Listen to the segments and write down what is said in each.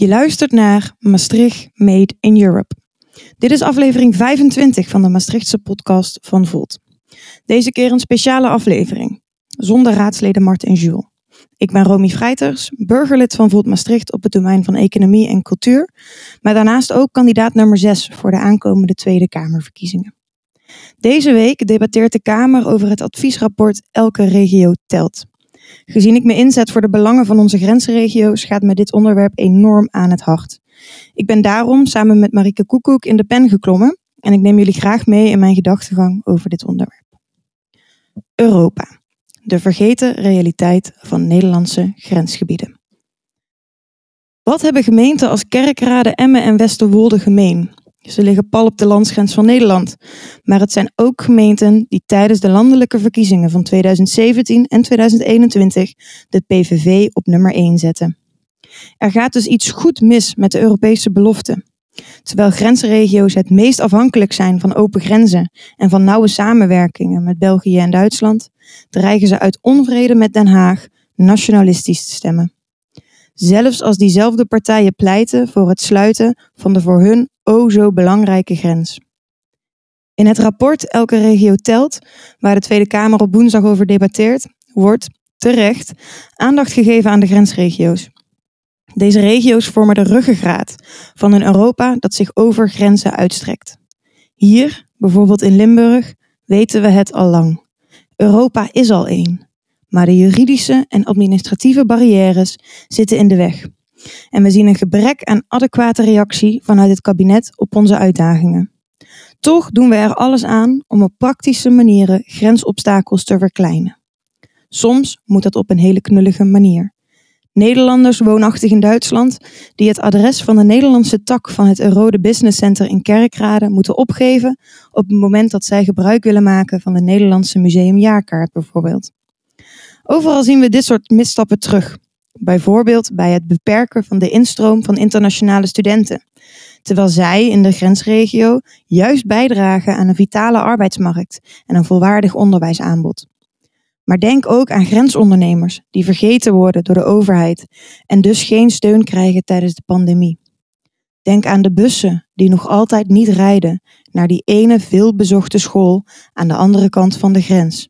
Je luistert naar Maastricht Made in Europe. Dit is aflevering 25 van de Maastrichtse podcast van Volt. Deze keer een speciale aflevering, zonder raadsleden Mart en Jules. Ik ben Romy Vrijters, burgerlid van Volt Maastricht op het domein van Economie en Cultuur, maar daarnaast ook kandidaat nummer 6 voor de aankomende Tweede Kamerverkiezingen. Deze week debatteert de Kamer over het adviesrapport Elke regio telt. Gezien ik me inzet voor de belangen van onze grensregio's, gaat me dit onderwerp enorm aan het hart. Ik ben daarom samen met Marike Koekoek in de pen geklommen en ik neem jullie graag mee in mijn gedachtegang over dit onderwerp. Europa. De vergeten realiteit van Nederlandse grensgebieden. Wat hebben gemeenten als Kerkrade, Emmen en Westerwolde gemeen? Ze liggen pal op de landsgrens van Nederland. Maar het zijn ook gemeenten die tijdens de landelijke verkiezingen van 2017 en 2021 de PVV op nummer 1 zetten. Er gaat dus iets goed mis met de Europese belofte. Terwijl grensregio's het meest afhankelijk zijn van open grenzen en van nauwe samenwerkingen met België en Duitsland, dreigen ze uit onvrede met Den Haag nationalistisch te stemmen. Zelfs als diezelfde partijen pleiten voor het sluiten van de voor hun o zo belangrijke grens. In het rapport Elke regio telt, waar de Tweede Kamer op woensdag over debatteert, wordt terecht aandacht gegeven aan de grensregio's. Deze regio's vormen de ruggengraat van een Europa dat zich over grenzen uitstrekt. Hier, bijvoorbeeld in Limburg, weten we het al lang. Europa is al één, maar de juridische en administratieve barrières zitten in de weg. En we zien een gebrek aan adequate reactie vanuit het kabinet op onze uitdagingen. Toch doen we er alles aan om op praktische manieren grensobstakels te verkleinen. Soms moet dat op een hele knullige manier. Nederlanders woonachtig in Duitsland die het adres van de Nederlandse tak van het Eurode Business Center in Kerkrade moeten opgeven op het moment dat zij gebruik willen maken van de Nederlandse museumjaarkaart bijvoorbeeld. Overal zien we dit soort misstappen terug. Bijvoorbeeld bij het beperken van de instroom van internationale studenten, terwijl zij in de grensregio juist bijdragen aan een vitale arbeidsmarkt en een volwaardig onderwijsaanbod. Maar denk ook aan grensondernemers die vergeten worden door de overheid en dus geen steun krijgen tijdens de pandemie. Denk aan de bussen die nog altijd niet rijden naar die ene veelbezochte school aan de andere kant van de grens.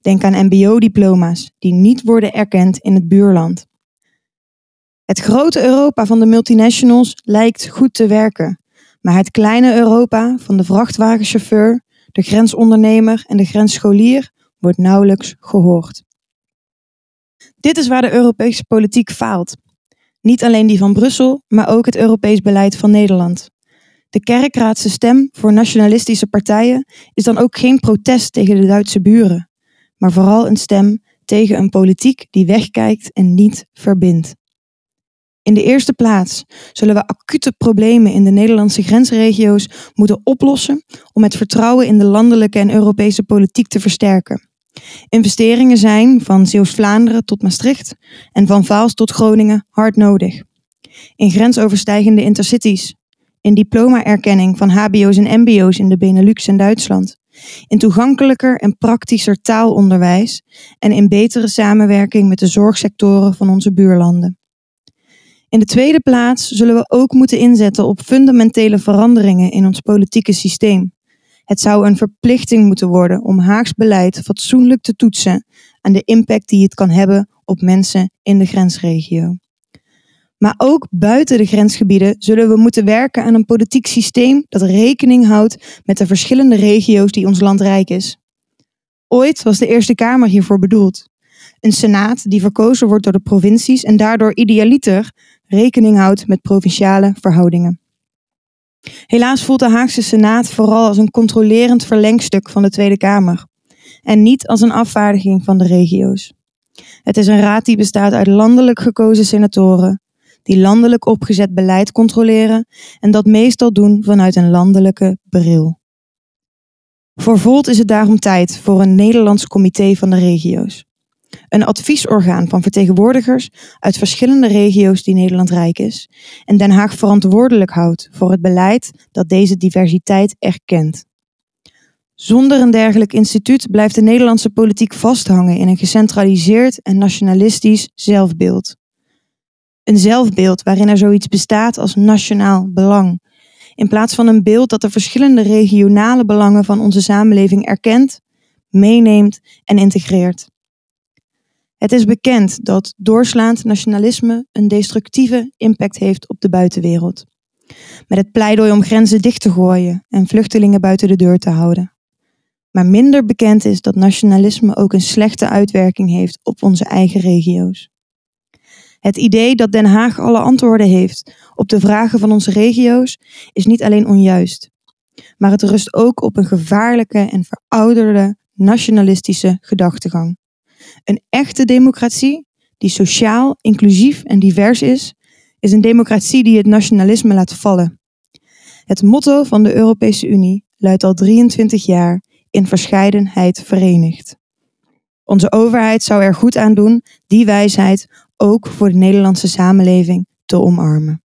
Denk aan MBO-diploma's die niet worden erkend in het buurland. Het grote Europa van de multinationals lijkt goed te werken, maar het kleine Europa van de vrachtwagenchauffeur, de grensondernemer en de grensscholier wordt nauwelijks gehoord. Dit is waar de Europese politiek faalt. Niet alleen die van Brussel, maar ook het Europees beleid van Nederland. De kerkraadse stem voor nationalistische partijen is dan ook geen protest tegen de Duitse buren, maar vooral een stem tegen een politiek die wegkijkt en niet verbindt. In de eerste plaats zullen we acute problemen in de Nederlandse grensregio's moeten oplossen om het vertrouwen in de landelijke en Europese politiek te versterken. Investeringen zijn van Zeeuws-Vlaanderen tot Maastricht en van Vaals tot Groningen hard nodig. In grensoverstijgende intercities, in diploma-erkenning van HBO's en MBO's in de Benelux en Duitsland, in toegankelijker en praktischer taalonderwijs en in betere samenwerking met de zorgsectoren van onze buurlanden. In de tweede plaats zullen we ook moeten inzetten op fundamentele veranderingen in ons politieke systeem. Het zou een verplichting moeten worden om Haags beleid fatsoenlijk te toetsen aan de impact die het kan hebben op mensen in de grensregio. Maar ook buiten de grensgebieden zullen we moeten werken aan een politiek systeem dat rekening houdt met de verschillende regio's die ons land rijk is. Ooit was de Eerste Kamer hiervoor bedoeld. Een senaat die verkozen wordt door de provincies en daardoor idealiter rekening houdt met provinciale verhoudingen. Helaas voelt de Haagse Senaat vooral als een controlerend verlengstuk van de Tweede Kamer en niet als een afvaardiging van de regio's. Het is een raad die bestaat uit landelijk gekozen senatoren, die landelijk opgezet beleid controleren en dat meestal doen vanuit een landelijke bril. Voor is het daarom tijd voor een Nederlands comité van de regio's. Een adviesorgaan van vertegenwoordigers uit verschillende regio's die Nederland rijk is en Den Haag verantwoordelijk houdt voor het beleid dat deze diversiteit erkent. Zonder een dergelijk instituut blijft de Nederlandse politiek vasthangen in een gecentraliseerd en nationalistisch zelfbeeld. Een zelfbeeld waarin er zoiets bestaat als nationaal belang. In plaats van een beeld dat de verschillende regionale belangen van onze samenleving erkent, meeneemt en integreert. Het is bekend dat doorslaand nationalisme een destructieve impact heeft op de buitenwereld. Met het pleidooi om grenzen dicht te gooien en vluchtelingen buiten de deur te houden. Maar minder bekend is dat nationalisme ook een slechte uitwerking heeft op onze eigen regio's. Het idee dat Den Haag alle antwoorden heeft op de vragen van onze regio's is niet alleen onjuist, maar het rust ook op een gevaarlijke en verouderde nationalistische gedachtegang. Een echte democratie die sociaal, inclusief en divers is, is een democratie die het nationalisme laat vallen. Het motto van de Europese Unie luidt al 23 jaar in verscheidenheid verenigd. Onze overheid zou er goed aan doen die wijsheid ook voor de Nederlandse samenleving te omarmen.